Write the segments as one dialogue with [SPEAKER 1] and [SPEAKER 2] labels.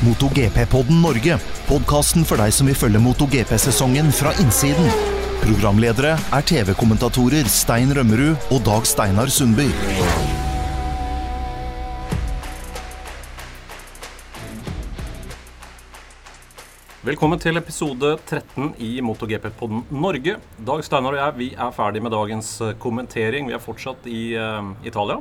[SPEAKER 1] MotoGP-podden Norge. Podkasten for deg som vil følge MotoGP-sesongen fra innsiden. Programledere er TV-kommentatorer Stein Rømmerud og Dag Steinar Sundby.
[SPEAKER 2] Velkommen til episode 13 i MotoGP-podden Norge. Dag Steinar og jeg vi er ferdig med dagens eh, kommentering. Vi er fortsatt i uh, Italia.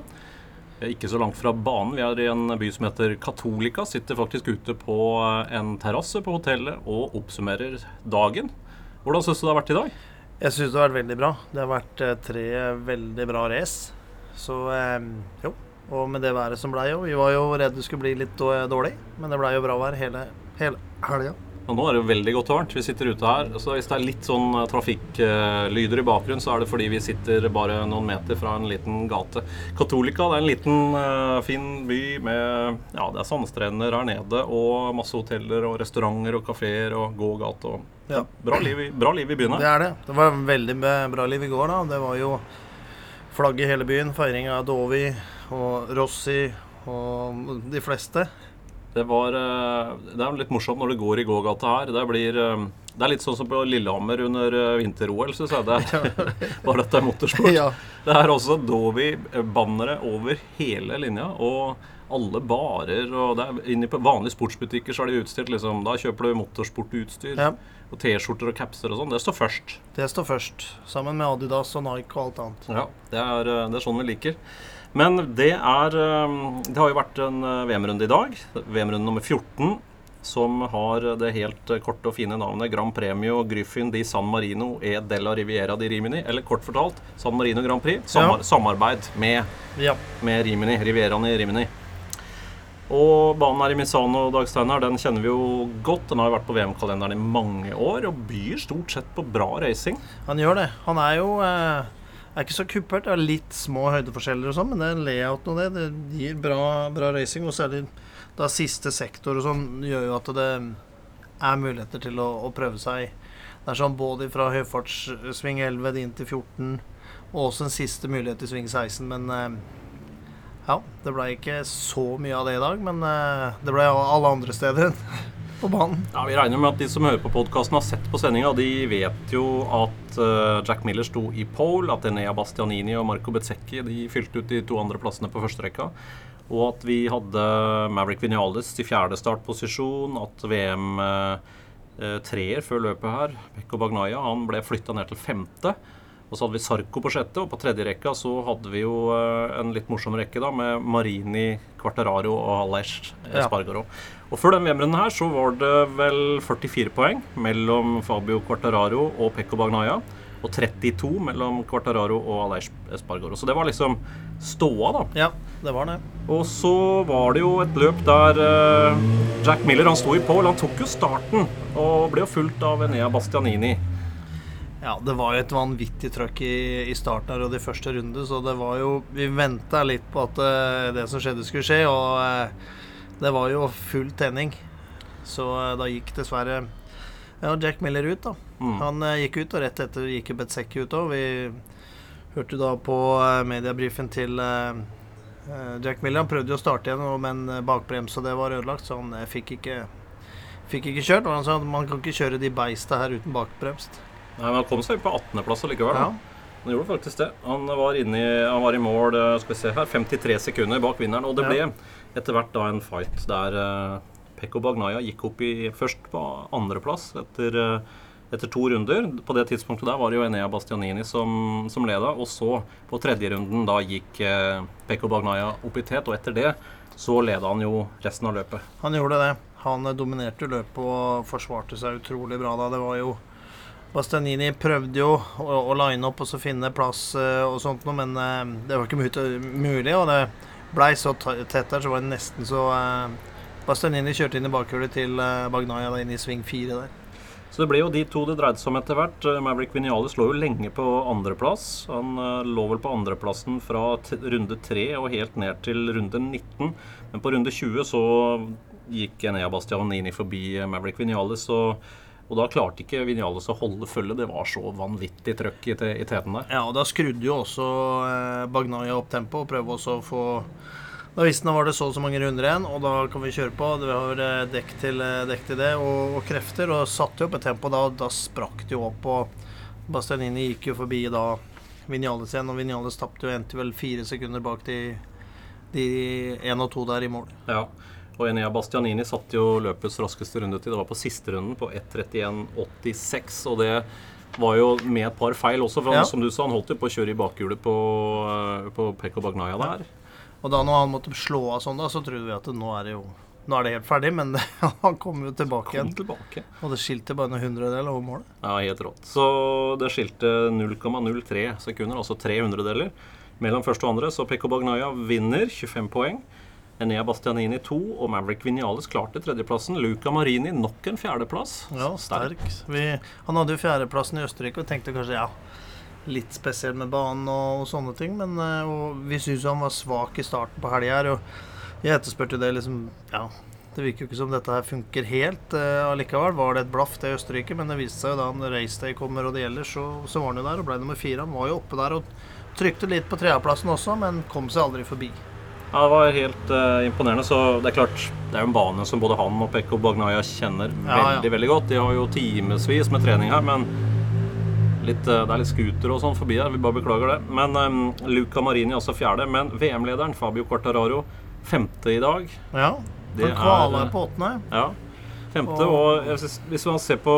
[SPEAKER 2] Er ikke så langt fra banen. Vi er i en by som heter Katolika. Sitter faktisk ute på eh, en terrasse på hotellet og oppsummerer dagen. Hvordan syns du det har vært i dag?
[SPEAKER 3] Jeg syns det har vært veldig bra. Det har vært eh, tre veldig bra race. Så eh, jo. Og med det været som blei jo. Vi var jo redd det skulle bli litt dårlig, men det blei jo bra vær hele, hele helga.
[SPEAKER 2] Og nå er det jo veldig godt varmt. Vi sitter ute her. Så hvis det er litt sånn eh, trafikklyder i bakgrunnen, så er det fordi vi sitter bare noen meter fra en liten gate. Katolika det er en liten eh, fin by med Ja, det er sandstrender her nede og masse hoteller og restauranter og kafeer og gågate og
[SPEAKER 3] Ja.
[SPEAKER 2] bra, liv, bra liv i byen
[SPEAKER 3] Det
[SPEAKER 2] her.
[SPEAKER 3] er det. Det var veldig bra liv i går, da. Det var jo flagg i hele byen. Feiring av Dovi og Rossi og de fleste.
[SPEAKER 2] Det var eh, Det er litt morsomt når det går i gågata her. Det blir eh, det er litt sånn som på Lillehammer under eh, vinter-OL, syns jeg. Det er, bare det er motorsport.
[SPEAKER 3] Ja.
[SPEAKER 2] Det er også Dovi-bannere over hele linja. Og alle barer og det er Inne på vanlige sportsbutikker så er de utstilt liksom Da kjøper du motorsportutstyr.
[SPEAKER 3] Ja.
[SPEAKER 2] Og T-skjorter og capser og sånn. Det står først.
[SPEAKER 3] Det står først. Sammen med Adidas og Nike og alt annet.
[SPEAKER 2] Ja, det er, det er sånn vi liker. Men det er eh, Det har jo vært en eh, VM-runde i dag. VM-runde nummer 14. Som har det helt eh, korte og fine navnet Grand Premio Gryffin di San Marino e della Riviera di Rimini. Eller kort fortalt San Marino Grand Prix. Samar Samarbeid med
[SPEAKER 3] Ja.
[SPEAKER 2] med Rimini, Rivieraen i Rimini. Og banen her i Misano Dag Steinar, den kjenner vi jo godt. Den har jo vært på VM-kalenderen i mange år og byr stort sett på bra racing.
[SPEAKER 3] Han gjør det. Han er jo eh, er ikke så kuppert. Det er litt små høydeforskjeller og sånn, men det er layouten og det, det gir bra, bra racing. Og særlig da siste sektor og sånn gjør jo at det er muligheter til å, å prøve seg. Det er sånn både fra høyfartssving 11 inn til 14, og også en siste mulighet i sving 16, men eh, ja, det ble ikke så mye av det i dag, men eh, det ble alle andre steder på banen.
[SPEAKER 2] Ja, Vi regner med at de som hører på podkasten har sett på sendinga. De vet jo at eh, Jack Miller sto i pole, at Enea Bastianini og Marco Bezzecchi de fylte ut de to andre plassene på første rekka. Og at vi hadde Maverick Vinales i fjerde startposisjon. At VM eh, eh, treer før løpet her, Pekko Bagnaya, han ble flytta ned til femte. Og så hadde vi Sarko på sjette, og på tredje rekka så hadde vi jo eh, en litt morsom rekke da, med Marini, Quartararo og Aleix
[SPEAKER 3] Ja.
[SPEAKER 2] Espargaro. Og før den VM-runden her så var det vel 44 poeng mellom Fabio Quartararo og Pekko Bagnaia. Og 32 mellom Quartararo og Aleix Espargaro. Så det var liksom ståa, da.
[SPEAKER 3] Ja, det var det.
[SPEAKER 2] Og så var det jo et løp der eh, Jack Miller han sto i pole. Han tok jo starten og ble jo fulgt av Enea Bastianini.
[SPEAKER 3] Ja, det var jo et vanvittig trøkk i, i starten her og de første runde, så det var jo Vi venta litt på at eh, det som skjedde, skulle skje, og eh, det var jo full tenning. Så eh, da gikk dessverre ja, Jack Miller ut, da.
[SPEAKER 2] Mm.
[SPEAKER 3] Han gikk ut, og rett etter gikk jo Betzecchi ut òg. Vi hørte da på uh, mediebrifen til Jack Miller. Han prøvde jo å starte igjen, men og det var ødelagt, så han fikk ikke Fikk ikke kjørt. Og han sa at man kan ikke kjøre de beista her uten bakbremst.
[SPEAKER 2] Nei, men Han kom seg på 18.-plass allikevel.
[SPEAKER 3] Ja.
[SPEAKER 2] Han gjorde faktisk det. Han var, inne i, han var i mål eh, skal vi se her, 53 sekunder bak vinneren. Og det ble
[SPEAKER 3] Ja.
[SPEAKER 2] etter hvert da en fight der uh, Pekko Bagnaya gikk opp i først på andreplass etter, uh, etter to runder. På det tidspunktet der var det jo Enea Bastianini som, som leda. Og så på tredje runden da gikk uh, Pekko Bagnaya opp i tet, og etter det så leda han jo resten av løpet.
[SPEAKER 3] Han gjorde det. Han dominerte løpet og forsvarte seg utrolig bra da. Det var jo Bastianini prøvde jo å, å line opp og så finne plass eh, og sånt noe, men eh, det var ikke mulig, og det blei så tett der, så var det nesten så eh, Bastianini kjørte inn i bakhjulet til Bagnaya da inn i sving fire der.
[SPEAKER 2] Så det ble jo de to det dreide seg om etter hvert. Maverick Vinales lå jo lenge på andreplass. Han lå vel på andreplassen fra runde tre og helt ned til runde 19. Men på runde 20 så gikk Enea Bastianini forbi Maverick Vinales. Og, og da klarte ikke Vinales å holde følge. Det var så vanvittig trøkk i, i teten der.
[SPEAKER 3] Ja, og da skrudde jo også eh, Bagnaya opp tempoet og prøvde også å få Da visste han var det så og så mange runder igjen, og da kan vi kjøre på. Vi har eh, dekk til, eh, dekk til det og, og krefter, og satte jo opp et tempo da. og Da sprakk det jo opp, og Bastianini gikk jo forbi da Vinales igjen, og Vinales tapte jo endte vel fire sekunder bak de, de én og to der i mål.
[SPEAKER 2] Ja. Og Enea Bastianini satte jo løpets raskeste rundetid. Det var på siste runden, på 1.31,86. Og det var jo med et par feil også. For han,
[SPEAKER 3] Ja.
[SPEAKER 2] som du sa, han holdt jo på å kjøre i bakhjulet på, eh, på Pekko Bagnaya der.
[SPEAKER 3] Og da når han måtte slå av sånn, da, så trodde vi at nå er det jo nå er det helt ferdig, men han kom jo tilbake igjen.
[SPEAKER 2] tilbake.
[SPEAKER 3] Og det skilte bare noen hundredeler over målet.
[SPEAKER 2] Ja, helt rått. Så det skilte 0,03 sekunder, altså tre hundredeler, mellom første og andre. Så Pekko Bagnaya vinner, 25 poeng. Enea Bastianini 2 og Maverick Vinales klarte tredjeplassen. Luca Marini nok en fjerdeplass.
[SPEAKER 3] Ja, sterk. Vi, han hadde jo fjerdeplassen i Østerrike og tenkte kanskje ja, litt spesiell med banen og, og sånne ting. Men eh, og vi syns han var svak i starten på helga her. Og jeg etterspurte det liksom Ja, det virker jo ikke som dette her funker helt eh, allikevel. Var det et blaff det i Østerrike? Men det viste seg jo da han raceday kommer og det gjelder, så, så var han jo der og ble nummer fire. Han var jo oppe der og trykte litt på tredjeplassen også, men kom seg aldri forbi.
[SPEAKER 2] Ja, Det var helt uh, imponerende. Så det er klart, det er jo en bane som både han og Pekko Bagnaya kjenner
[SPEAKER 3] Ja, ja.
[SPEAKER 2] veldig veldig godt. De har jo timevis med trening her, men litt, uh, det er litt scooter og sånn forbi her. Vi bare beklager det. Men um, Luca Marini også fjerde. Men VM-lederen Fabio Quartararo femte i dag.
[SPEAKER 3] Ja.
[SPEAKER 2] Det
[SPEAKER 3] Han kvala
[SPEAKER 2] er-
[SPEAKER 3] på åttende.
[SPEAKER 2] Ja. Femte,
[SPEAKER 3] Og-
[SPEAKER 2] synes, Hvis man ser på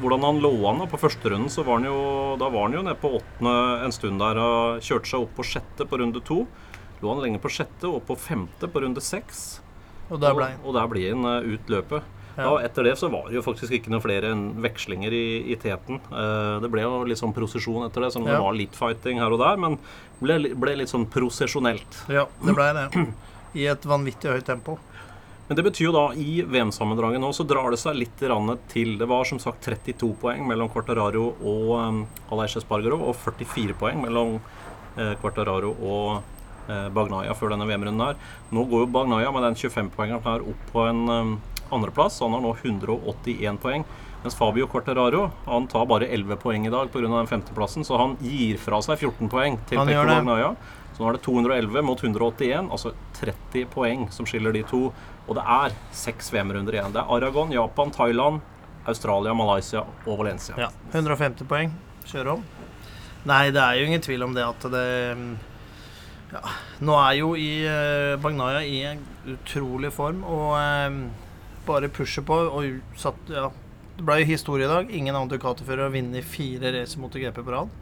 [SPEAKER 2] hvordan han lå an på første runden, så var han jo, da var han jo nede på åttende en stund der og kjørte seg opp på sjette på runde to. Lå han lenge på sjette og på femte på runde seks.
[SPEAKER 3] Og der ble han.
[SPEAKER 2] Og, og der ble han eh, ut løpet.
[SPEAKER 3] Ja.
[SPEAKER 2] Og etter det så var det jo faktisk ikke noen flere vekslinger i, i teten. Eh, det ble jo litt sånn prosesjon etter det, selv om
[SPEAKER 3] Ja.
[SPEAKER 2] det var litt fighting her og der. Men ble, ble litt sånn prosesjonelt.
[SPEAKER 3] Ja, det ble det. I et vanvittig høyt tempo.
[SPEAKER 2] Men det betyr jo da i VM-sammendraget nå så drar det seg litt til. Det var som sagt 32 poeng mellom Quartararo og um, Aleix Espargaro, og 44 poeng mellom eh, Quartararo og Bagnaya før denne VM-runden her. Nå går jo Bagnaya med den 25-poengeren her opp på en um, andreplass. Han har nå 181 poeng. Mens Fabio Corteraro han tar bare 11 poeng i dag pga. den femteplassen, så han gir fra seg 14 poeng til
[SPEAKER 3] Han
[SPEAKER 2] Pekko. Bagnaya. Så nå er det 211 mot 181, altså 30 poeng som skiller de to. Og det er seks VM-runder igjen. Det er Aragon, Japan, Thailand, Australia, Malaysia og Valencia.
[SPEAKER 3] Ja, 150 poeng. Kjøre om. Nei, det er jo ingen tvil om det at det ja, Nå er jo i eh, Bagnaya i en utrolig form og eh, bare pusher på. Og satt, ja, det ble jo historie i dag. Ingen annen Ducati-fører har vunnet fire racer mot GP på rad.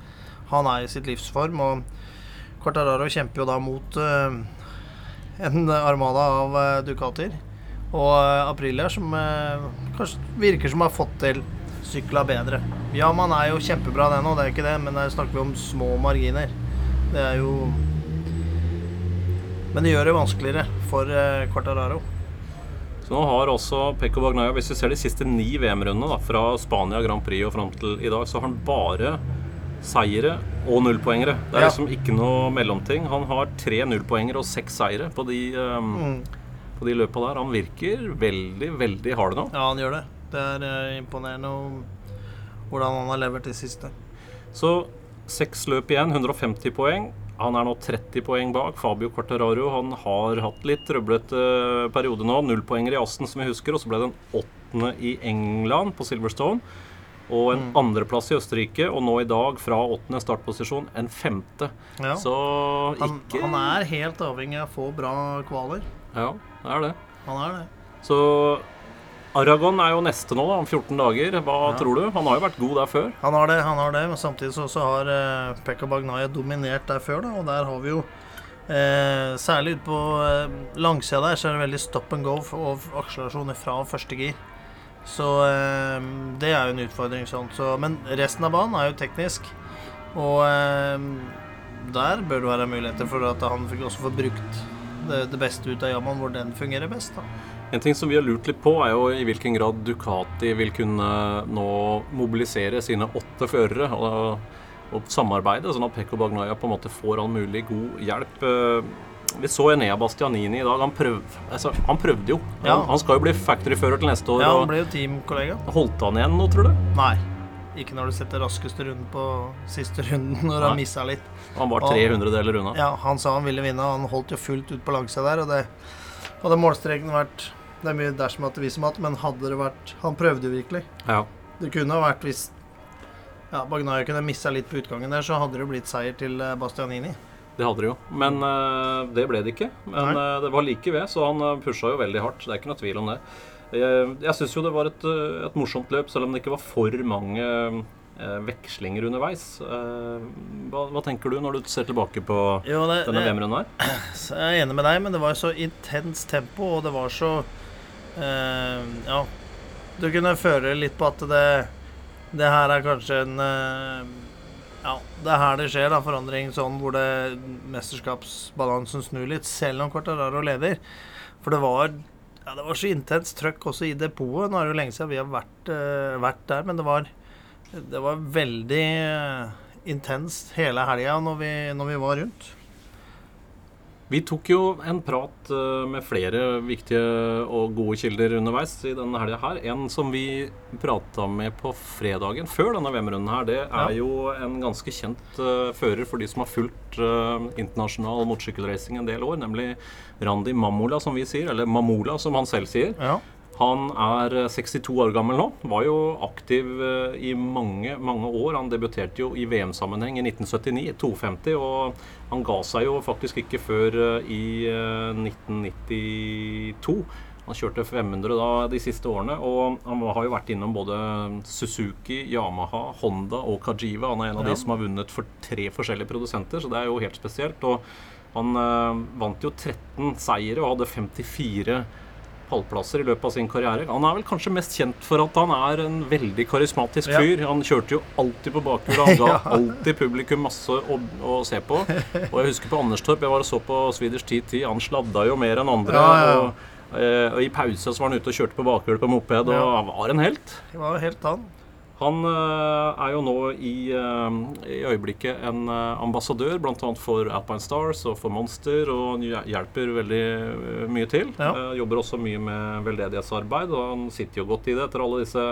[SPEAKER 3] Han er i sitt livsform, og Quartararo kjemper jo da mot eh, en armada av uh, Ducatier. Og eh, Aprilia, som eh, kanskje virker som har fått til sykla bedre. Ja, man er jo kjempebra det nå, det er ikke det, men der snakker vi om små marginer. Det er jo Men det gjør det vanskeligere for eh, Quartararo.
[SPEAKER 2] Så nå har også Pekko Bagnaya, hvis vi ser de siste ni VM-rundene, fra Spania Grand Prix og fram til i dag, så har han bare seire og nullpoengere. Det er
[SPEAKER 3] Ja.
[SPEAKER 2] liksom ikke noe mellomting. Han har tre nullpoengere og seks seire på de, um,
[SPEAKER 3] Mm.
[SPEAKER 2] på de løpa der. Han virker veldig, veldig hard nå.
[SPEAKER 3] Ja, han gjør det. Det er eh, imponerende om hvordan han har levert det siste.
[SPEAKER 2] Så seks løp igjen, 150 poeng. Han er nå 30 poeng bak. Fabio Quartararo han har hatt litt trøblete periode nå. Nullpoenger i Asten, som vi husker, og så ble det en åttende i England på Silverstone. Og en andreplass i Østerrike, og nå i dag, fra åttende startposisjon, en femte.
[SPEAKER 3] Ja.
[SPEAKER 2] Så
[SPEAKER 3] Han, han er helt avhengig av å få bra kvaler.
[SPEAKER 2] Ja, det er det.
[SPEAKER 3] Han er det.
[SPEAKER 2] Så Aragon er jo neste nå, da, om 14 dager. Hva
[SPEAKER 3] Ja.
[SPEAKER 2] tror du? Han har jo vært god der før.
[SPEAKER 3] Han har det, han har det, men samtidig så, så har eh, Pekka Bagnaya dominert der før, da, og der har vi jo eh, Særlig ute på eh, langsida der så er det veldig stop and go og akselerasjoner fra første gir. Så eh, det er jo en utfordring sånn. Så, men resten av banen er jo teknisk, og eh, der bør det være muligheter for at han også får brukt det, det beste ut av Yaman, hvor den fungerer best. da.
[SPEAKER 2] En ting som vi har lurt litt på, er jo i hvilken grad Ducati vil kunne nå mobilisere sine åtte førere og, og samarbeide, sånn at Pekko Bagnaia på en måte får all mulig god hjelp. Eh, Vi så Enea Bastianini i dag. Han, prøv, altså, han prøvde jo.
[SPEAKER 3] Ja.
[SPEAKER 2] Han, han skal jo bli factory-fører til neste år.
[SPEAKER 3] Ja, han ble jo teamkollega.
[SPEAKER 2] Holdt han igjen nå, tror du?
[SPEAKER 3] Nei. Ikke når du setter raskeste runden på siste runden, når han
[SPEAKER 2] Nei.
[SPEAKER 3] missa litt.
[SPEAKER 2] Han var 300 deler unna.
[SPEAKER 3] Ja, han sa han ville vinne, han holdt jo fullt ut på langsida der. Og det hadde målstreken vært Det er mye dersom at det som hatt, men hadde det vært Han prøvde jo virkelig.
[SPEAKER 2] Ja.
[SPEAKER 3] Det kunne ha vært hvis ja, Bagnaia kunne missa litt på utgangen der, så hadde det blitt seier til eh, Bastianini.
[SPEAKER 2] Det hadde det jo. Men uh, det ble det ikke. Men eh, det var like ved, så han uh, pusha jo veldig hardt. Det er ikke noe tvil om det. Jeg, jeg syns jo det var et, et morsomt løp, selv om det ikke var for mange vekslinger underveis. Eh, hva, hva tenker du når du ser tilbake på
[SPEAKER 3] Jo, det,
[SPEAKER 2] denne VM-runden her?
[SPEAKER 3] jeg er enig med deg, men det var så intens tempo, og det var så eh, Ja. Du kunne føle litt på at det Det her er kanskje en eh, Ja, det er her det skjer, da, forandring sånn hvor det mesterskapsbalansen snur litt, selv om Quartararo leder. For det var ja, det var så intenst trøkk også i depotet. Nå er det jo lenge siden vi har vært, uh, vært der, men det var, det var veldig eh, intenst hele helga når, vi- når vi var rundt.
[SPEAKER 2] Vi tok jo en prat eh, med flere viktige og gode kilder underveis i denne helga her. En som vi prata med på fredagen før denne VM-runden her, det er
[SPEAKER 3] Ja.
[SPEAKER 2] jo en ganske kjent uh, fører for de som har fulgt uh, internasjonal motorsykkelracing en del år, nemlig Randi Mamola, som vi sier. Eller Mamola, som han selv sier.
[SPEAKER 3] Ja.
[SPEAKER 2] Han er eh, 62 år gammel nå. Var jo aktiv eh, i mange, mange år. Han debuterte jo i VM-sammenheng i 1979, 250, og han ga seg jo faktisk ikke før eh, i eh, 1992. Han kjørte 500 da de siste årene, og han har jo vært innom både Suzuki, Yamaha, Honda og Kajiva. Han er en av
[SPEAKER 3] Ja.
[SPEAKER 2] de som har vunnet for tre forskjellige produsenter, så det er jo helt spesielt. Og han eh, vant jo 13 seire og hadde 54 pallplasser i løpet av sin karriere. Han er vel kanskje mest kjent for at han er en veldig karismatisk fyr. Han kjørte jo alltid på bakhjulet. Han ga alltid publikum masse å, å se på. Og jeg husker på Anderstorp, jeg var og så på Swedish TT. Han sladda jo mer enn andre. Og, eh, og i pausa så var han ute og kjørte på bakhjulet på moped, og han var en helt.
[SPEAKER 3] Det var jo helt han.
[SPEAKER 2] Han eh, er jo nå i, eh, i øyeblikket en eh, ambassadør bl.a. for Alpine Stars og for Monster, og han hjelper veldig mye til.
[SPEAKER 3] Ja.
[SPEAKER 2] Jobber også mye med veldedighetsarbeid, og han sitter jo godt i det etter alle disse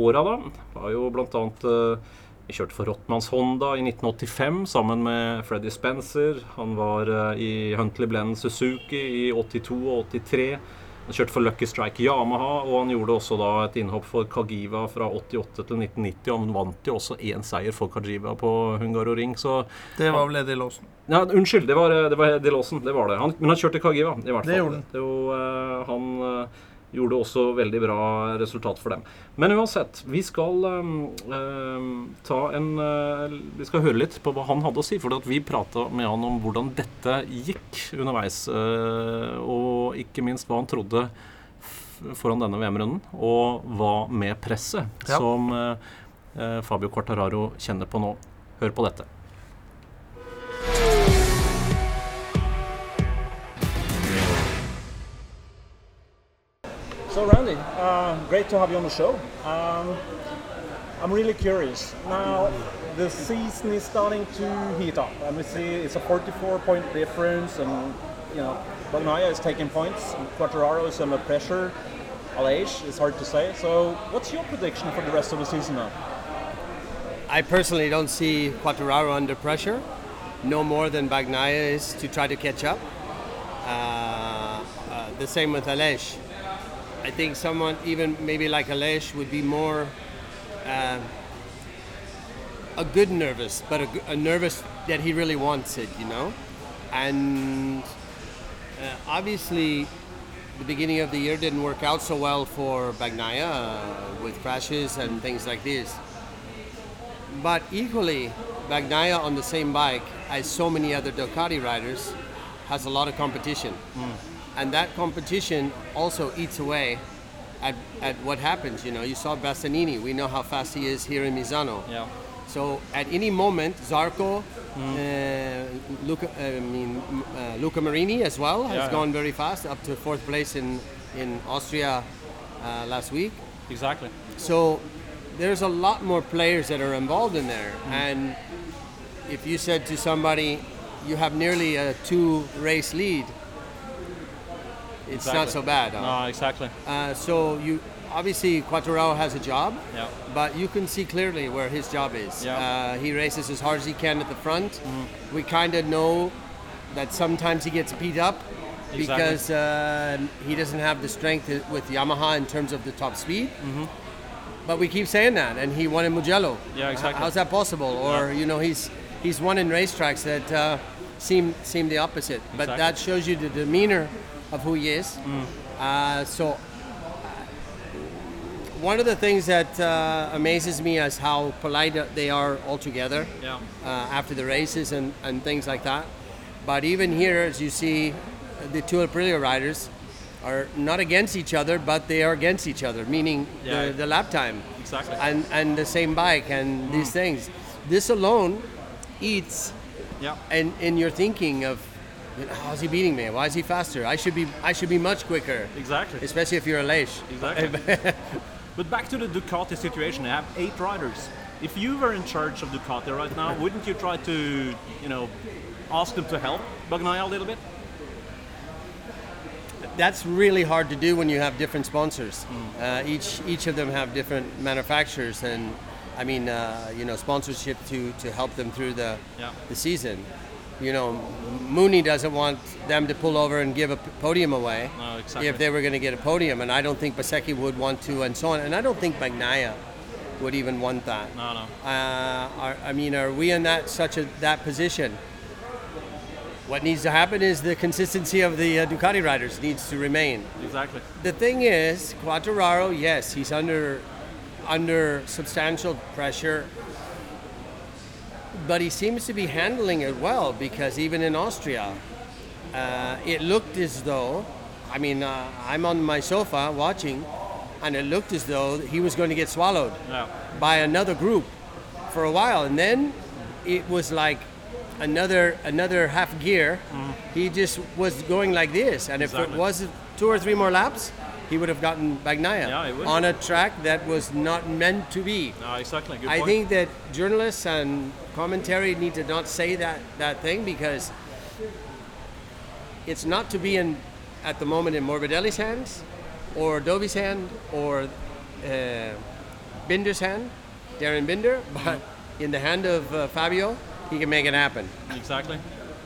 [SPEAKER 2] åra, da. Har jo bl.a. Uh, kjørte for Rottmanns Honda i 1985 sammen med Freddy Spencer. Han var i Huntley Blend Suzuki i 82 og 83. Han kjørte for Lucky Strike Yamaha, og han gjorde også da et innhopp for Kagiva fra 88 til 1990. Og han vant jo også én seier for Kagiva på Hungaroring, så
[SPEAKER 3] Det var vel Eddie Lawson.
[SPEAKER 2] ja, Unnskyld, det var, det var Eddie Lawson. Det var det. Han, men han kjørte Kagiva, i hvert fall.
[SPEAKER 3] Det gjorde han.
[SPEAKER 2] Det eh, han eh, gjorde også veldig bra resultat for dem. Men uansett, vi skal eh, ta en eh, Vi skal høre litt på hva han hadde å si. For vi prata med han om hvordan dette gikk underveis. eh, og ikke minst hva han trodde foran denne VM-runden. Og hva med presset
[SPEAKER 3] Ja.
[SPEAKER 2] som eh, eh, Fabio Quartararo kjenner på nå. Hør på dette.
[SPEAKER 4] So, Randy, uh, great to have you on the show. Um, I'm really curious. Now, the season is starting to heat up, and we see it's a 44 point difference, and you know, Bagnaia is taking points, and Quattararo is under pressure. Aleix is hard to say. So, what's your prediction for the rest of the season now?
[SPEAKER 5] I personally don't see Quattararo under pressure, no more than Bagnaia is to try to catch up. Uh, uh, the same with Aleix. I think someone, even maybe like Aleix, would be more uh, a good nervous, but a nervous that he really wants it, you know. And uh, obviously, the beginning of the year didn't work out so well for Bagnaia uh, with crashes and things like this. But equally, Bagnaia on the same bike as so many other Ducati riders has a lot of competition. And that competition also eats away at, at what happens. You know, you saw Bastianini. We know how fast he is here in Misano.
[SPEAKER 4] Yeah.
[SPEAKER 5] So at any moment, Zarco, uh, Luca, I mean, uh, Luca Marini as well has
[SPEAKER 4] Yeah, yeah.
[SPEAKER 5] gone very fast, up to fourth place in in Austria uh, last week.
[SPEAKER 4] Exactly.
[SPEAKER 5] So there's a lot more players that are involved in there. And if you said to somebody, you have nearly a two race lead, it's not so bad. huh?
[SPEAKER 4] exactly.
[SPEAKER 5] Uh, so you obviously Quattararo has a job,
[SPEAKER 4] Yeah.
[SPEAKER 5] but you can see clearly where his job is.
[SPEAKER 4] Yeah.
[SPEAKER 5] Uh, he races as hard as he can at the front. We kind of know that sometimes he gets beat up
[SPEAKER 4] Exactly.
[SPEAKER 5] because uh, he doesn't have the strength with Yamaha in terms of the top speed. But we keep saying that, and he won in Mugello.
[SPEAKER 4] Yeah, exactly.
[SPEAKER 5] How's that possible? Or you know, he's he's won in racetracks that uh, seem seem the opposite.
[SPEAKER 4] Exactly.
[SPEAKER 5] But that shows you the demeanor of who he is. Uh, so one of the things that uh, amazes me is how polite they are all together
[SPEAKER 4] Yeah.
[SPEAKER 5] uh, after the races and, and things like that. But even here, as you see, the two Aprilia riders are not against each other, but they are against each other, meaning
[SPEAKER 4] Yeah.
[SPEAKER 5] the, the lap time
[SPEAKER 4] Exactly.
[SPEAKER 5] and, and the same bike and these things. This alone eats
[SPEAKER 4] Yeah.
[SPEAKER 5] and in your thinking of how's he beating me? Why is he faster? I should be I should be much quicker.
[SPEAKER 4] Exactly.
[SPEAKER 5] Especially if you're a Leish.
[SPEAKER 4] Exactly. but back to the Ducati situation, you have eight riders. If you were in charge of Ducati right now, wouldn't you try to, you know, ask them to help Bagnaia a little bit?
[SPEAKER 5] That's really hard to do when you have different sponsors. Uh, each each of them have different manufacturers and I mean uh, you know sponsorship to, to help them through the
[SPEAKER 4] Yeah.
[SPEAKER 5] the season. You know, Mooney doesn't want them to pull over and give a podium away
[SPEAKER 4] No, exactly.
[SPEAKER 5] if they were going to get a podium, and I don't think Basecki would want to, and so on. And I don't think Bagnaia would even want that.
[SPEAKER 4] No, no.
[SPEAKER 5] Uh, are, I mean, are we in that such a that position? What needs to happen is the consistency of the uh, Ducati riders needs to remain.
[SPEAKER 4] Exactly.
[SPEAKER 5] The thing is, Quattararo, yes, he's under under substantial pressure, but he seems to be handling it well because even in Austria, uh, it looked as though, I mean, uh, I'm on my sofa watching, and it looked as though he was going to get swallowed
[SPEAKER 4] Yeah.
[SPEAKER 5] by another group for a while, and then it was like another another half gear. He just was going like this, and if
[SPEAKER 4] Mm-hmm.
[SPEAKER 5] It was two or three more laps, he would have gotten Bagnaia
[SPEAKER 4] Yeah,
[SPEAKER 5] on a track that was not meant to be.
[SPEAKER 4] No, exactly. Good
[SPEAKER 5] I
[SPEAKER 4] point.
[SPEAKER 5] think that journalists and commentary need to not say that that thing because it's not to be in at the moment in Morbidelli's hands, or Dovi's hand, or uh, Binder's hand, Darren Binder, but in the hand of uh, Fabio, he can make it happen.
[SPEAKER 4] Exactly.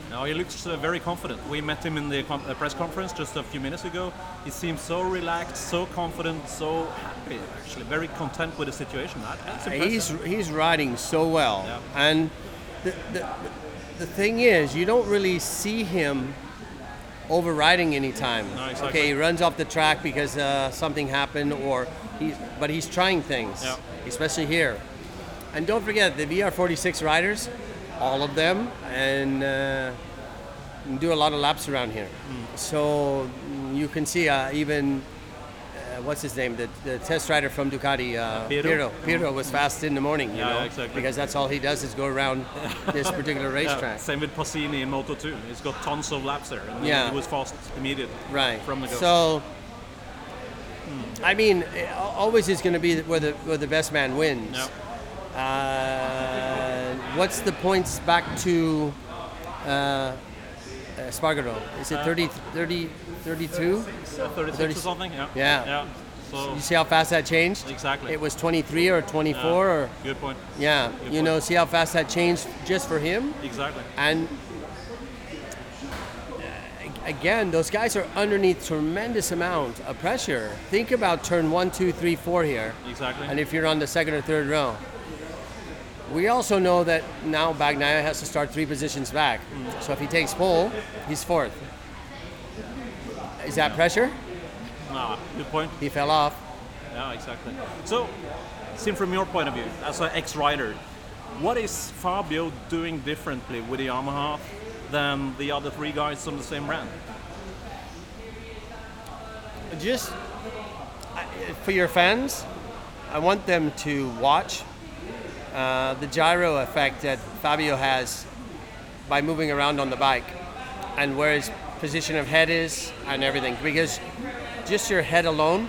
[SPEAKER 4] No, he looks uh, very confident. We met him in the com- uh, press conference just a few minutes ago. He seems so relaxed, so confident, so happy. Actually, very content with the situation. That, that's
[SPEAKER 5] He's
[SPEAKER 4] impressive.
[SPEAKER 5] he's riding so well,
[SPEAKER 4] Yeah.
[SPEAKER 5] and the, the the thing is, you don't really see him overriding anytime.
[SPEAKER 4] No, exactly.
[SPEAKER 5] Okay, he runs off the track because uh, something happened, or he, but he's trying things,
[SPEAKER 4] Yeah.
[SPEAKER 5] especially here. And don't forget the VR46 riders, all of them, and uh, do a lot of laps around here.
[SPEAKER 4] Hmm.
[SPEAKER 5] So mm, you can see uh, even uh, what's his name, the, the test rider from Ducati, uh,
[SPEAKER 4] Piero?
[SPEAKER 5] Piero. Piero was fast in the morning, you
[SPEAKER 4] Yeah,
[SPEAKER 5] know,
[SPEAKER 4] exactly.
[SPEAKER 5] because that's all he does is go around this particular
[SPEAKER 4] Yeah,
[SPEAKER 5] racetrack.
[SPEAKER 4] same with Passini in Moto 2. He's got tons of laps there. And
[SPEAKER 5] Yeah.
[SPEAKER 4] He was fast immediately.
[SPEAKER 5] Right.
[SPEAKER 4] From the go.
[SPEAKER 5] So, I mean, always is going to be where the where the best man wins.
[SPEAKER 4] Yeah.
[SPEAKER 5] Uh, what's the points back to uh, uh, Spargaro? Is it 30, 30, 32?
[SPEAKER 4] Uh, 36
[SPEAKER 5] 30
[SPEAKER 4] or something. Yeah.
[SPEAKER 5] Yeah.
[SPEAKER 4] Yeah. So
[SPEAKER 5] You see how fast that changed?
[SPEAKER 4] Exactly.
[SPEAKER 5] It was 23 or 24
[SPEAKER 4] yeah,
[SPEAKER 5] or
[SPEAKER 4] good point.
[SPEAKER 5] yeah.
[SPEAKER 4] Good
[SPEAKER 5] You
[SPEAKER 4] point.
[SPEAKER 5] know, see how fast that changed just for him?
[SPEAKER 4] Exactly.
[SPEAKER 5] And uh, again, those guys are underneath tremendous amount of pressure. Think about turn one, two, three, four here.
[SPEAKER 4] Exactly.
[SPEAKER 5] And if you're on the second or third row. We also know that now Bagnaia has to start three positions back. So if he takes pole, he's fourth. Is that pressure?
[SPEAKER 4] no, good point.
[SPEAKER 5] He fell off.
[SPEAKER 4] Yeah, exactly. So, seen from your point of view, as an ex-rider, what is Fabio doing differently with the Yamaha than the other three guys on the same brand?
[SPEAKER 5] just for your fans, I want them to watch uh, the gyro effect that Fabio has by moving around on the bike and where his position of head is and everything. Because just your head alone,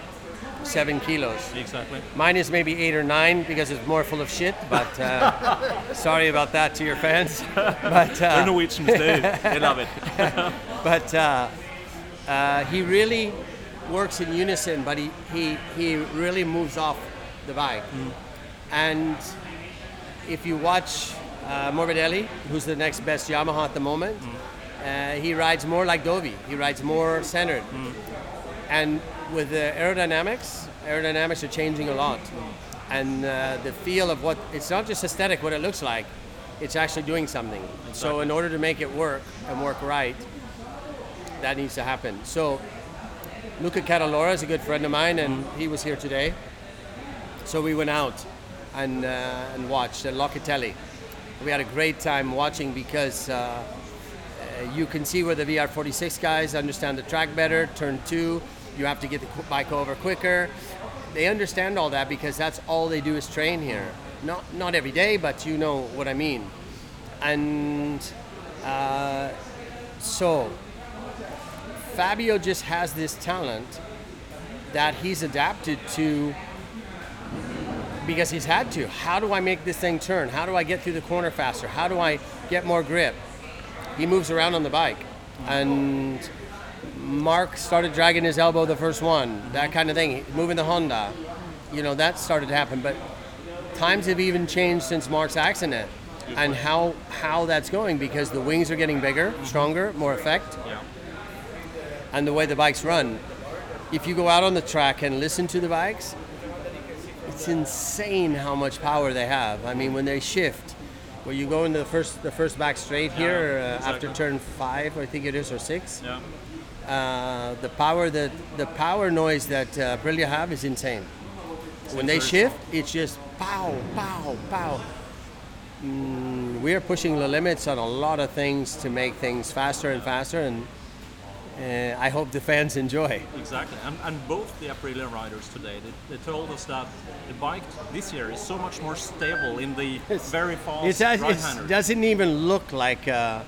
[SPEAKER 5] seven kilos.
[SPEAKER 4] Exactly.
[SPEAKER 5] Mine is maybe eight or nine because it's more full of shit. But uh, sorry about that to your fans. But
[SPEAKER 4] They're
[SPEAKER 5] uh,
[SPEAKER 4] Norwegians, they, they love it.
[SPEAKER 5] but uh, uh, he really works in unison, but he, he, he really moves off the bike. And if you watch uh, Morbidelli, who's the next best Yamaha at the moment, uh, he rides more like Dovi. He rides more centered. And with the aerodynamics, aerodynamics are changing a lot. And uh, the feel of what, it's not just aesthetic, what it looks like, it's actually doing something. So, in order to make it work and work right, that needs to happen. So, Luca Catalora is a good friend of mine, and he was here today. So, we went out and, uh, and watched at Locatelli. We had a great time watching because uh, uh, you can see where the VR46 guys understand the track better. Turn two, you have to get the bike over quicker. They understand all that because that's all they do is train here. Not not every day, but you know what I mean. And uh, so Fabio just has this talent that he's adapted to because he's had to. How do I make this thing turn? How do I get through the corner faster? How do I get more grip? He moves around on the bike. And Mark started dragging his elbow the first one, that kind of thing, moving the Honda. You know, that started to happen. But times have even changed since Mark's accident and how, how that's going because the wings are getting bigger, mm-hmm. stronger, more effect,
[SPEAKER 2] Yeah.
[SPEAKER 5] and the way the bikes run. If you go out on the track and listen to the bikes, it's insane how much power they have. I mean, when they shift, where you go into the first the first back straight here uh, after turn five, I think it is, or six.
[SPEAKER 2] Yeah.
[SPEAKER 5] Uh, the power that the power noise that uh, Aprilia have is insane. When they shift, it's just pow, pow, pow. Mm, we are pushing the limits on a lot of things to make things faster and faster, and uh, I hope the fans enjoy.
[SPEAKER 2] Exactly, and, and both the Aprilia riders today, they, they told us that the bike this year is so much more stable in the very fast
[SPEAKER 5] It's, it
[SPEAKER 2] right-hander.
[SPEAKER 5] doesn't even look like a,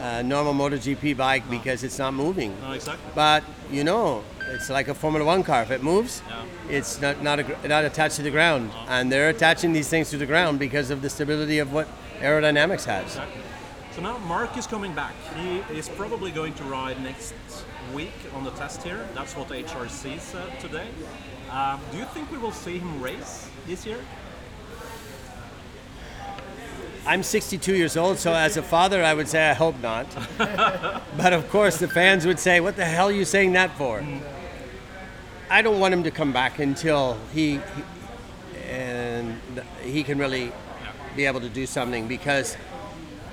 [SPEAKER 5] a normal MotoGP bike because it's not moving.
[SPEAKER 2] No, exactly.
[SPEAKER 5] But you know, it's like a Formula One car. If it moves,
[SPEAKER 2] Yeah.
[SPEAKER 5] it's not not, a, not attached to the ground, and they're attaching these things to the ground because of the stability of what aerodynamics has.
[SPEAKER 2] Exactly. So now Mark is coming back. He is probably going to ride next week on the test here. That's what HRC said today. Um, do you think we will see him race this year?
[SPEAKER 5] I'm 62 years old, so as a father, I would say I hope not. but of course, the fans would say, "What the hell are you saying that for?" I don't want him to come back until he, he and he can really be able to do something because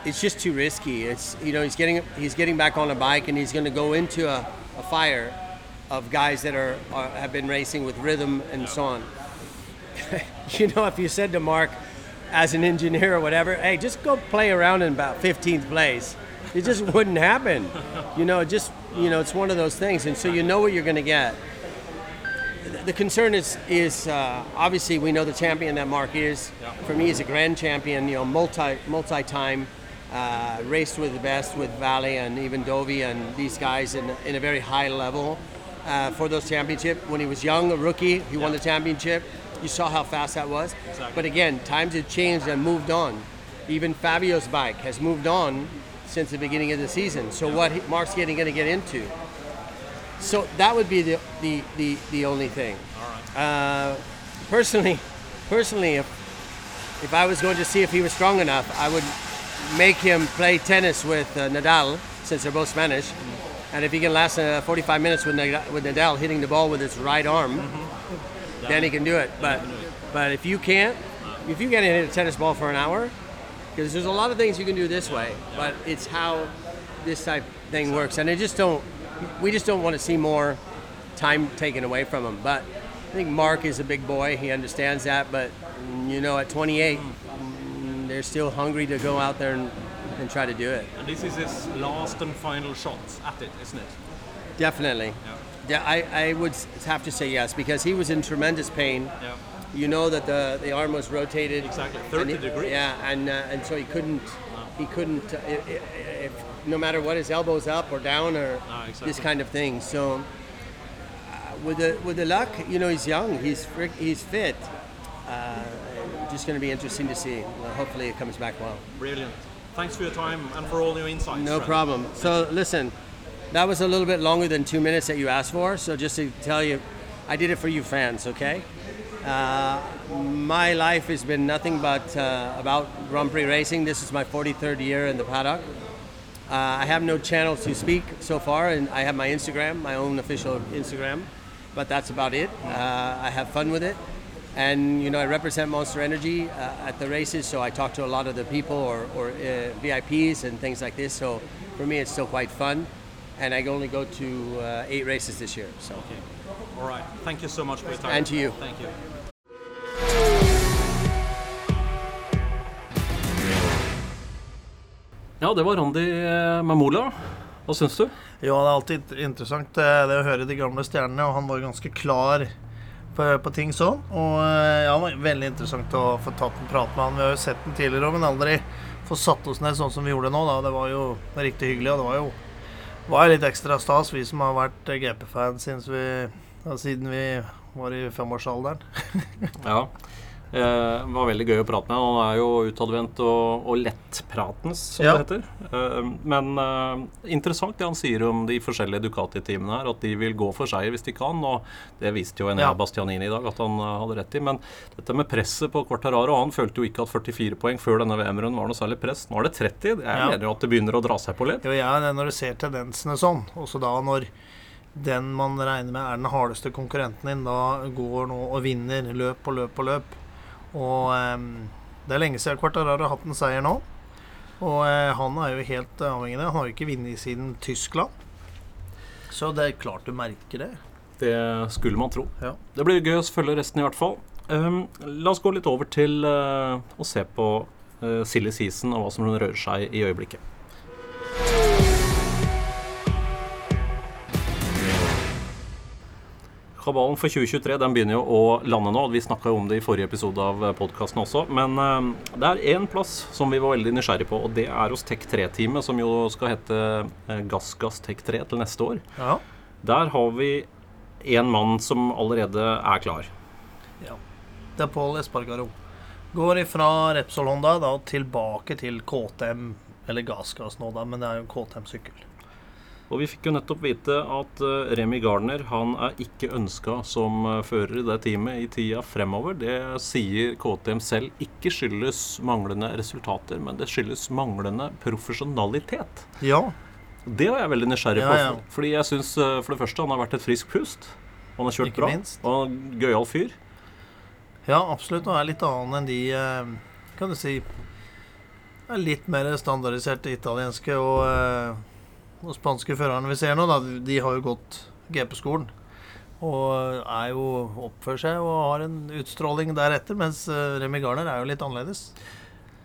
[SPEAKER 5] it's just too risky. It's you know he's getting he's getting back on a bike and he's going to go into a, a fire of guys that are, are have been racing with rhythm and so on. you know, if you said to Mark, as an engineer or whatever, hey, just go play around in about 15th place. It just wouldn't happen. You know, just you know, it's one of those things, and so you know what you're going to get. The- concern is is uh, obviously we know the champion that Mark is. For me, he's a grand champion. You know, multi multi time. Uh, raced with the best with Valley and even Dovi and these guys in, in a very high level uh, for those championship. When he was young, a rookie, he won the championship. You saw how fast that was.
[SPEAKER 2] Exactly.
[SPEAKER 5] But again, times have changed and moved on. Even Fabio's bike has moved on since the beginning of the season. So what he, Mark's getting going to get into. So that would be the the, the, the only thing.
[SPEAKER 2] All right.
[SPEAKER 5] Uh, personally, personally, if if I was going to see if he was strong enough, I would make him play tennis with uh, Nadal, since they're both Spanish. And if he can last uh, 45 minutes with Nadal, with Nadal hitting the ball with his right arm, then he can do it. But but if you can't, if you can't hit a tennis ball for an hour, because there's a lot of things you can do this way, but it's how this type thing works, and I just don't. We just don't want to see more time taken away from him. But I think Mark is a big boy. He understands that. But you know, at 28, they're still hungry to go out there and, and try to do it.
[SPEAKER 2] And this is his last and final shot at it, isn't it?
[SPEAKER 5] Definitely. Yeah, Yeah, I, I would have to say yes because he was in tremendous pain.
[SPEAKER 2] Yeah.
[SPEAKER 5] You know that the, the arm was rotated.
[SPEAKER 2] Exactly, 30
[SPEAKER 5] he-
[SPEAKER 2] degrees.
[SPEAKER 5] Yeah, and uh, and so he couldn't he couldn't uh, if, no matter what his elbows up or down or
[SPEAKER 2] Ah, exactly.
[SPEAKER 5] this kind of thing. So uh, with the with the luck, you know, he's young, he's frick, he's fit. Uh, just going to be interesting to see. Well, hopefully, it comes back well.
[SPEAKER 2] Brilliant. Thanks for your time and for all your insights.
[SPEAKER 5] No
[SPEAKER 2] Fred.
[SPEAKER 5] problem. So listen, that was a little bit longer than two minutes that you asked for. So just to tell you, I did it for you fans, okay? Uh, my life has been nothing but uh, about Grand Prix racing. This is my 43rd year in the paddock. Uh, I have no channel to speak so far, and I have my Instagram, my own official Instagram, but that's about it. Uh, I have fun with it, and you know I represent Monster Energy uh, at the races, so I talk to a lot of the people or, or uh, VIPs and things like this. So for me, it's still quite fun, and I only go to uh, eight races this year. So
[SPEAKER 2] All right. Thank you so much for your time.
[SPEAKER 5] And to you.
[SPEAKER 2] Thank you. Ja, det var Randi eh, Mamola. Hva syns du?
[SPEAKER 3] Ja, det er alltid int- interessant eh, det å høre de gamle stjernene, og han var ganske klar på, på ting sånn. Og eh, ja, veldig interessant å få tatt en prat med han. Vi har jo sett den tidligere men aldri få satt oss ned sånn som vi gjorde nå. da. Det var jo riktig hyggelig, og det var jo var litt ekstra stas, vi som har vært eh, GP-fans siden vi var i femårsalderen.
[SPEAKER 2] Ja. Eh, var veldig gøy å prate med. Han er jo utadvendt og, og lettpratens, som
[SPEAKER 3] Ja.
[SPEAKER 2] det heter. Eh, men eh, interessant det han sier om de forskjellige Ducati-teamene her. At de vil gå for seier hvis de kan. Og det viste jo Enea
[SPEAKER 3] Ja.
[SPEAKER 2] Bastianini i dag at han eh, hadde rett i. Men dette med presset på Quartararo Han følte jo ikke at 44 poeng før denne VM-runden var noe særlig press. Nå er det 30. Jeg
[SPEAKER 3] Ja.
[SPEAKER 2] mener jo at det begynner å dra seg på litt.
[SPEAKER 3] Jo, ja, når du ser tendensene sånn, også da når den man regner med er den hardeste konkurrenten din, da går nå og vinner løp på løp på løp. Og ehm, det er lenge siden Quartararo har hatt en seier nå. Og eh, han er jo helt avhengig av det. Han har jo ikke vunnet siden Tyskland. Så det er klart du merker det.
[SPEAKER 2] Det skulle man tro.
[SPEAKER 3] Ja.
[SPEAKER 2] Det blir gøy å følge resten i hvert fall. Um, la oss gå litt over til uh, å se på uh, silly season og hva som rører seg i øyeblikket. Kabalen for 2023 den begynner jo å lande nå. Vi snakka om det i forrige episode av podkasten også. Men um, det er én plass som vi var veldig nysgjerrig på, og det er hos Tech3-teamet, som jo skal hete uh, GassGass Tech3 til neste år.
[SPEAKER 3] Ja.
[SPEAKER 2] Der har vi en mann som allerede er klar. Ja.
[SPEAKER 3] Det er Pål Espargaro. Går ifra Repsol Honda da tilbake til KTM, eller Gassgass nå, da, men det er jo en KTM-sykkel.
[SPEAKER 2] Og vi fikk jo nettopp vite at Remi Remy Gardner han er ikke ønska som uh, fører i det teamet i tida fremover. Det sier KTM selv ikke skyldes manglende resultater, men det skyldes manglende profesjonalitet.
[SPEAKER 3] Ja,
[SPEAKER 2] Det var jeg veldig nysgjerrig på.
[SPEAKER 3] ja.
[SPEAKER 2] Fordi jeg syns uh, for det første han har vært et friskt pust. Han har kjørt
[SPEAKER 3] Ikke
[SPEAKER 2] bra.
[SPEAKER 3] minst.
[SPEAKER 2] Og han er en gøyal fyr.
[SPEAKER 3] Ja, absolutt. Og er litt annen enn de eh, Kan du si er Litt mer standardiserte italienske og, eh, og spanske førerne vi ser nå. Da. De har jo gått GP-skolen. Og er jo oppfører seg og har en utstråling deretter, mens Remi Garner er jo litt annerledes.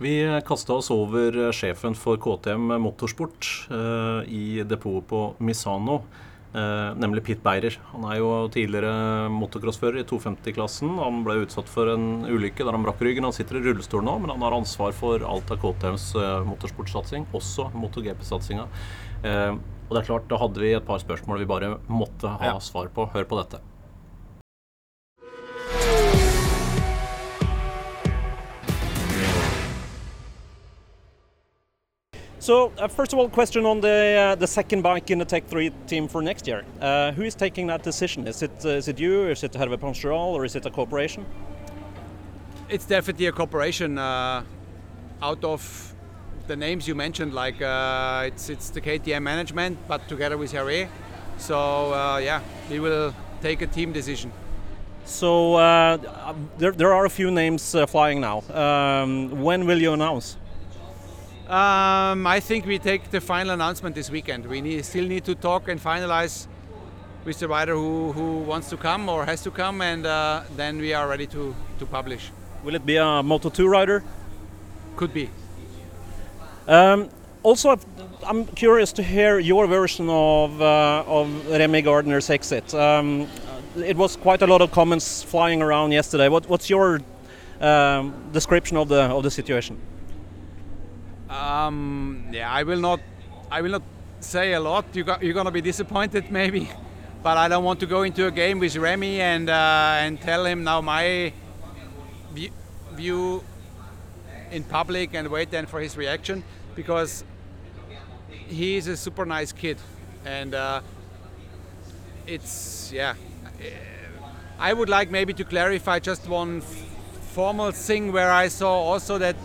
[SPEAKER 2] Vi kasta oss over eh, sjefen for KTM Motorsport eh, i depotet på Misano, eh, nemlig Pit Beirer. Han er jo tidligere motocrossfører i 250-klassen. Han ble utsatt for en ulykke der han brakk ryggen. Han sitter i rullestol nå, men han har ansvar for alt av KTMs eh, motorsportsatsing, også MotoGP-satsinga. Eh, og det er klart, da hadde vi et par spørsmål vi bare måtte ha
[SPEAKER 3] Ja.
[SPEAKER 2] svar på. Hør på dette.
[SPEAKER 4] So, uh, first of all, question on the uh, the second bike in the Tech 3 team for next year. Uh, who is taking that decision? Is it uh, is it you, is it Hervé Pancheral, or is it a corporation?
[SPEAKER 6] It's definitely a corporation. uh, out of the names you mentioned. Like uh, it's it's the KTM management, but together with Harry. So uh, yeah, we will take a team decision.
[SPEAKER 4] So uh, there there are a few names uh, flying now. Um, when will you announce?
[SPEAKER 6] Um, I think we take the final announcement this weekend. We need, still need to talk and finalize with the rider who, who wants to come or has to come, and uh, then we are ready to, to publish.
[SPEAKER 4] Will it be a Moto2 rider?
[SPEAKER 6] Could be.
[SPEAKER 4] Um, also, I've- I'm curious to hear your version of uh, of Remy Gardner's exit. Um, it was quite a lot of comments flying around yesterday. What, what's your um, description of the of the situation?
[SPEAKER 6] Um, yeah, I will not. I will not say a lot. You got, you're gonna be disappointed, maybe, but I don't want to go into a game with Remy and uh, and tell him now my view, view in public and wait then for his reaction because he is a super nice kid, and uh, it's yeah. I would like maybe to clarify just one formal thing where I saw also that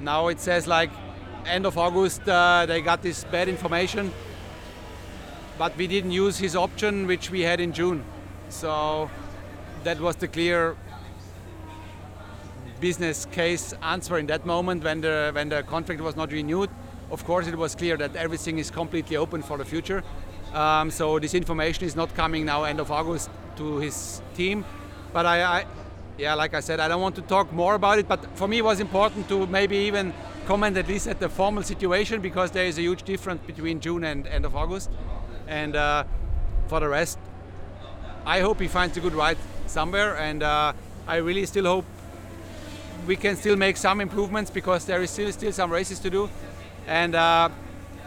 [SPEAKER 6] now it says like end of August uh, they got this bad information, but we didn't use his option which we had in June, so that was the clear business case answer in that moment when the when the contract was not renewed. Of course, it was clear that everything is completely open for the future. Um, so this information is not coming now end of August to his team. But I, I, yeah, like I said, I don't want to talk more about it. But for me, it was important to maybe even comment at least at the formal situation because there is a huge difference between June and end of August. And uh, for the rest, I hope he finds a good ride somewhere. And uh, I really still hope we can still make some improvements because there is still still some races to do. And uh,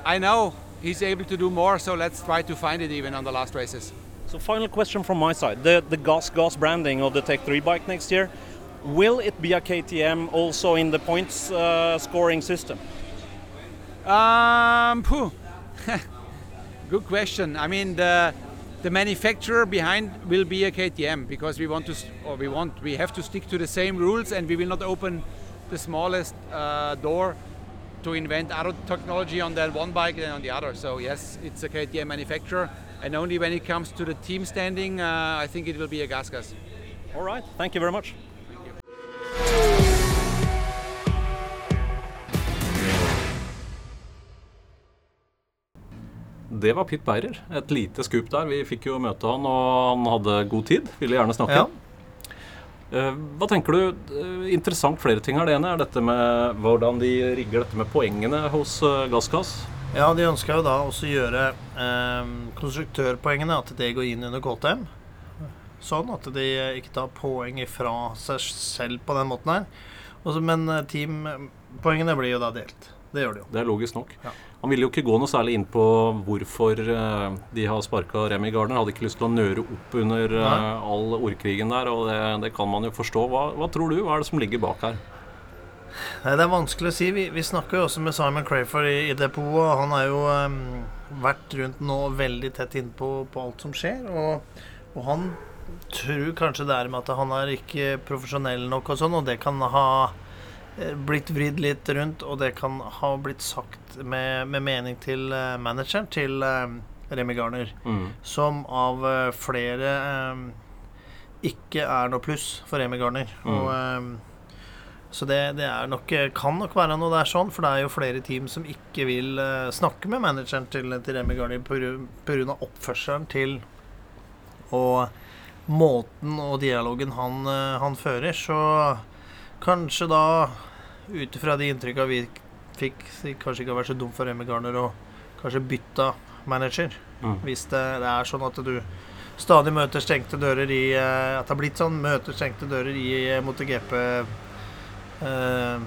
[SPEAKER 6] I know he's able to do more, so let's try to find it even on the last races.
[SPEAKER 2] So final question from my side. The, the GAS GAS branding of the Tech 3 bike next year, will it be a KTM also in the points uh, scoring system?
[SPEAKER 6] Um. Good question. I mean, the the manufacturer behind will be a KTM because we want to, or we want, we have to stick to the same rules, and we will not open the smallest uh, door to invent other technology on that one bike than on the other. So yes, it's a KTM manufacturer, and only when it comes to the team standing, uh, I think it will be a GasGas.
[SPEAKER 2] All right, thank you very much. Det var Pitt Beirer. Et lite skup der. Vi fikk jo møte han, og han hadde god tid. Ville gjerne snakke.
[SPEAKER 3] Ja.
[SPEAKER 2] Eh, Hva tenker du? Eh, Interessant flere ting her. Det ene er dette med hvordan de rigger dette med poengene hos eh, Gassgass.
[SPEAKER 3] Ja, de ønska jo da også gjøre eh, konstruktørpoengene, at det går inn under KTM. Sånn at de ikke tar poeng ifra seg selv på den måten her. Også, men teampoengene blir jo da delt. Det gjør de jo.
[SPEAKER 2] Det er logisk nok.
[SPEAKER 3] Ja.
[SPEAKER 2] Han ville jo ikke gå noe særlig inn på hvorfor eh, de har sparka Remi Gardner. Hadde ikke lyst til å nøre opp under eh,
[SPEAKER 3] Nei.
[SPEAKER 2] all ordkrigen der, og det, det kan man jo forstå. Hva, hva tror du? Hva er det som ligger bak her?
[SPEAKER 3] Nei, Det er vanskelig å si. Vi, vi snakker jo også med Simon Crayford i, i depotet. Han har jo um, vært rundt nå veldig tett innpå på alt som skjer. Og, og han tror kanskje det er med at han er ikke profesjonell nok og sånn, og det kan ha blitt vridd litt rundt, og det kan ha blitt sagt med, med mening til eh, manageren, til eh, Remi Garner,
[SPEAKER 2] Mm.
[SPEAKER 3] som av eh, flere ikke er noe pluss for Remi Garner.
[SPEAKER 2] Mm.
[SPEAKER 3] Og så det, det er nok, kan nok være noe der sånn, for det er jo flere team som ikke vil eh, snakke med manageren til, til Remi Garner pga. oppførselen til og måten og dialogen han, eh, han fører. Så kanskje da, ut ifra de inntrykka vi fikk, kanskje ikke har vært så dumt for Emmy Garner å kanskje bytte manager.
[SPEAKER 2] Mm.
[SPEAKER 3] Hvis det, det er sånn at du stadig møter stengte dører i eh, At det har blitt sånn, møter stengte dører i eh, MotoGP eh,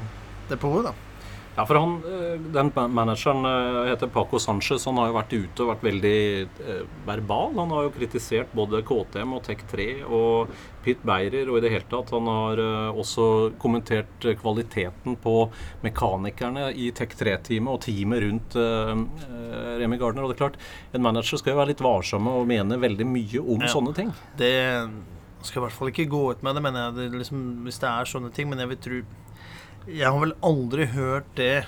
[SPEAKER 3] depotet, da.
[SPEAKER 2] Ja, for han, eh, Den manageren eh, heter Paco Sanchez. Han har jo vært ute og vært veldig eh, verbal. Han har jo kritisert både KTM og Tech3 og Pitt Beirer og i det hele tatt. Han har også kommentert kvaliteten på mekanikerne i Tech3-teamet og teamet rundt Remi Gardner. Og det er klart, en manager skal jo være litt varsom og mene veldig mye om
[SPEAKER 3] Ja.
[SPEAKER 2] sånne ting.
[SPEAKER 3] Det skal i hvert fall ikke gå ut med det, mener jeg, det, liksom, hvis det er sånne ting. Men jeg vil tro Jeg har vel aldri hørt det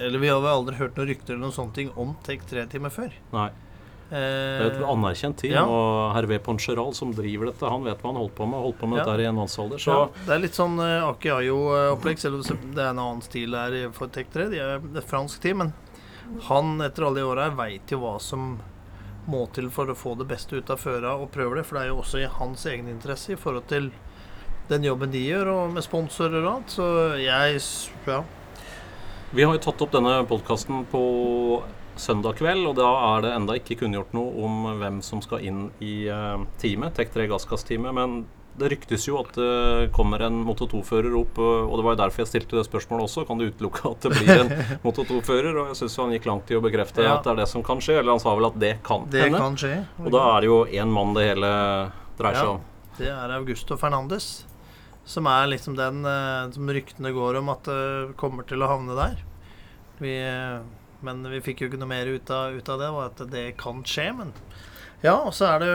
[SPEAKER 3] Eller vi har vel aldri hørt noen rykter eller noen sånne ting om Tek 3-timer før.
[SPEAKER 2] Nei, Det er et
[SPEAKER 3] Eh,
[SPEAKER 2] anerkjent team,
[SPEAKER 3] ja.
[SPEAKER 2] og Hervé Poncheral som driver dette, han vet hva han holdt på med. Holdt på med
[SPEAKER 3] Ja.
[SPEAKER 2] dette i en mannsalder.
[SPEAKER 3] Ja, det er litt sånn uh, Akiayo-opplegg, selv om det er en annen stil her for Tech 3. De er et fransk team, men han etter alle de åra veit jo hva som må til for å få det beste ut av føra og prøver det. For det er jo også i hans egen interesse i forhold til den jobben de gjør, og med sponsorer og alt. Så jeg ja.
[SPEAKER 2] Vi har jo tatt opp denne podkasten på søndag kveld, og da er det enda ikke kunngjort noe om hvem som skal inn i eh, teamet, Tek3 Gassgass-teamet. Men det ryktes jo at det kommer en Moto 2-fører opp, eh, og det var jo derfor jeg stilte det spørsmålet også. Kan du utelukke at det blir en Moto 2-fører? Og jeg syns han gikk langt i å bekrefte
[SPEAKER 3] Ja.
[SPEAKER 2] at det er det som kan skje, eller han sa vel at det kan
[SPEAKER 3] Det
[SPEAKER 2] hende.
[SPEAKER 3] kan skje.
[SPEAKER 2] Og da er det jo én mann det hele dreier seg
[SPEAKER 3] Ja.
[SPEAKER 2] om.
[SPEAKER 3] Det er Augusto Fernandes. Som er liksom den eh, som ryktene går om at det kommer til å havne der. Vi, eh, men vi fikk jo ikke noe mer ut av, ut av det, og at det kan skje. Men ja, og så er det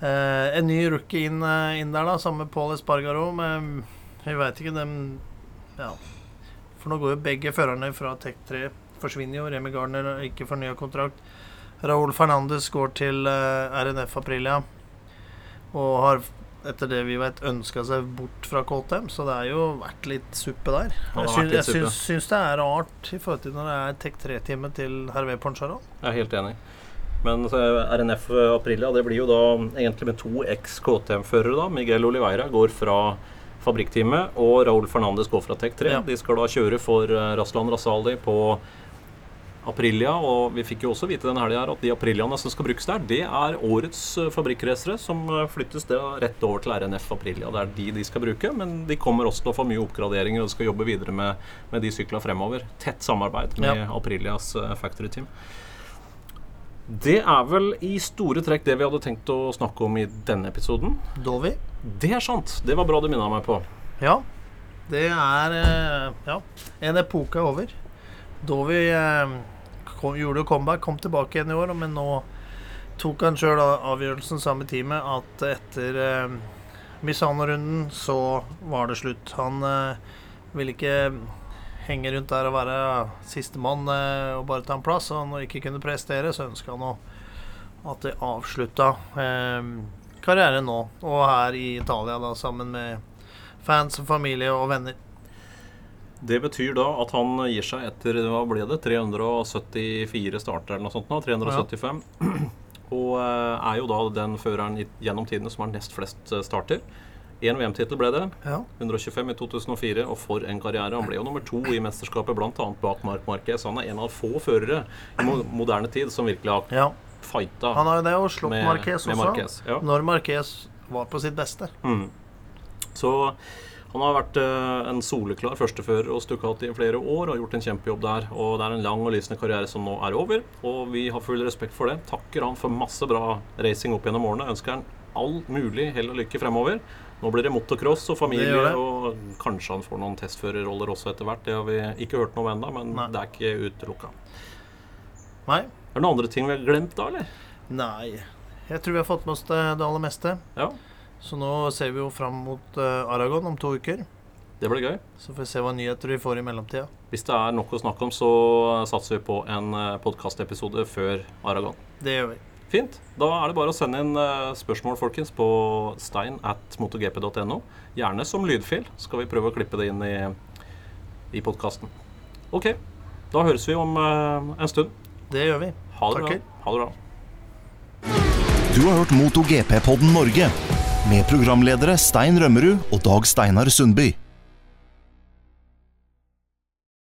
[SPEAKER 3] eh, en ny rookie inn, eh, inn der, da, sammen med Paul Espargaro. Men vi veit ikke, dem Ja. For nå går jo begge førerne fra Tech 3 forsvinner jo. Remi Gardner har ikke fornya kontrakt. Raúl Fernandes går til eh, RNF Aprilia og har etter det vi vet, ønska seg bort fra KTM, så det har jo vært litt suppe der. Jeg, syns, jeg syns, syns det er rart i forhold til når det er Tek 3-time til Hervé Poncharon.
[SPEAKER 2] Jeg er helt enig. Men så RNF Aprilia det blir jo da egentlig med to eks-KTM-førere. da. Miguel Oliveira går fra fabrikkteamet, og Raúl Fernandes går fra Tek 3.
[SPEAKER 3] Ja.
[SPEAKER 2] De skal da kjøre for eh, Raslan Rasali på Aprilia, og vi fikk jo også vite denne helga at de Apriliaene som skal brukes der, det er årets eh, fabrikkracere som eh, flyttes rett over til RNF Aprilia. Det er de de skal bruke, men de kommer også til å få mye oppgraderinger og skal jobbe videre med, med de syklene fremover. Tett samarbeid med
[SPEAKER 3] Ja.
[SPEAKER 2] Aprilias eh, factory team. Det er vel i store trekk det vi hadde tenkt å snakke om i denne episoden.
[SPEAKER 3] Dovi.
[SPEAKER 2] Det er sant. Det var bra du minna meg på.
[SPEAKER 3] Ja. Det er Ja. En epoke er over. Dovi eh, kom, gjorde jo comeback, kom tilbake igjen i år, men nå tok han sjøl avgjørelsen sammen med teamet at etter eh, Misano-runden så var det slutt. Han eh, ville ikke henge rundt der og være sistemann eh, og bare ta en plass. Og når han ikke kunne prestere, så ønska han å, at de avslutta eh, karrieren nå, og her i Italia, da, sammen med fans familie og venner.
[SPEAKER 2] Det betyr da at han gir seg etter hva ble det, 374 starter eller noe sånt nå, 375. Og eh, er jo da den føreren gjennom tidene som har nest flest eh, starter. Én VM-tittel ble det.
[SPEAKER 3] Ja.
[SPEAKER 2] 125 i 2004, og for en karriere. Han ble jo nummer to i mesterskapet, bl.a. bak Mark Marquez. Han er en av få førere i moderne tid som virkelig har
[SPEAKER 3] ja.
[SPEAKER 2] fighta
[SPEAKER 3] Han har jo det, og slått
[SPEAKER 2] med,
[SPEAKER 3] Marquez også.
[SPEAKER 2] Marquez. Ja.
[SPEAKER 3] Når Marquez var på sitt beste.
[SPEAKER 2] Mm. Så han har vært eh, en soleklar førstefører hos Ducati i flere år og har gjort en kjempejobb der. Og det er en lang og lysende karriere som nå er over, og vi har full respekt for det. Takker han for masse bra racing opp gjennom årene. Ønsker han all mulig hell og lykke fremover. Nå blir det motocross og familie,
[SPEAKER 3] Det det.
[SPEAKER 2] og kanskje han får noen testførerroller også etter hvert. Det har vi ikke hørt noe om ennå, men
[SPEAKER 3] Nei.
[SPEAKER 2] det er ikke utelukka.
[SPEAKER 3] Nei.
[SPEAKER 2] Er det noen andre ting vi har glemt da, eller?
[SPEAKER 3] Nei. Jeg tror vi har fått med oss det, det aller meste.
[SPEAKER 2] Ja,
[SPEAKER 3] Så nå ser vi jo fram mot eh, Aragon om to uker.
[SPEAKER 2] det blir gøy.
[SPEAKER 3] Så får vi se hva nyheter vi får i mellomtida.
[SPEAKER 2] Hvis det er nok å snakke om, så satser vi på en podkastepisode før Aragon.
[SPEAKER 3] Det gjør vi.
[SPEAKER 2] Fint. Da er det bare å sende inn eh, spørsmål folkens, på stein at motogp.no. Gjerne som lydfil. Skal vi prøve å klippe det inn i, i podkasten. OK. Da høres vi om eh, en stund.
[SPEAKER 3] Det gjør vi.
[SPEAKER 2] Ha det
[SPEAKER 3] Takker.
[SPEAKER 2] bra. Ha det bra.
[SPEAKER 1] Du har hørt MotoGP-podden Norge med programledere Stein Rømmerud og Dag Steinar Sundby.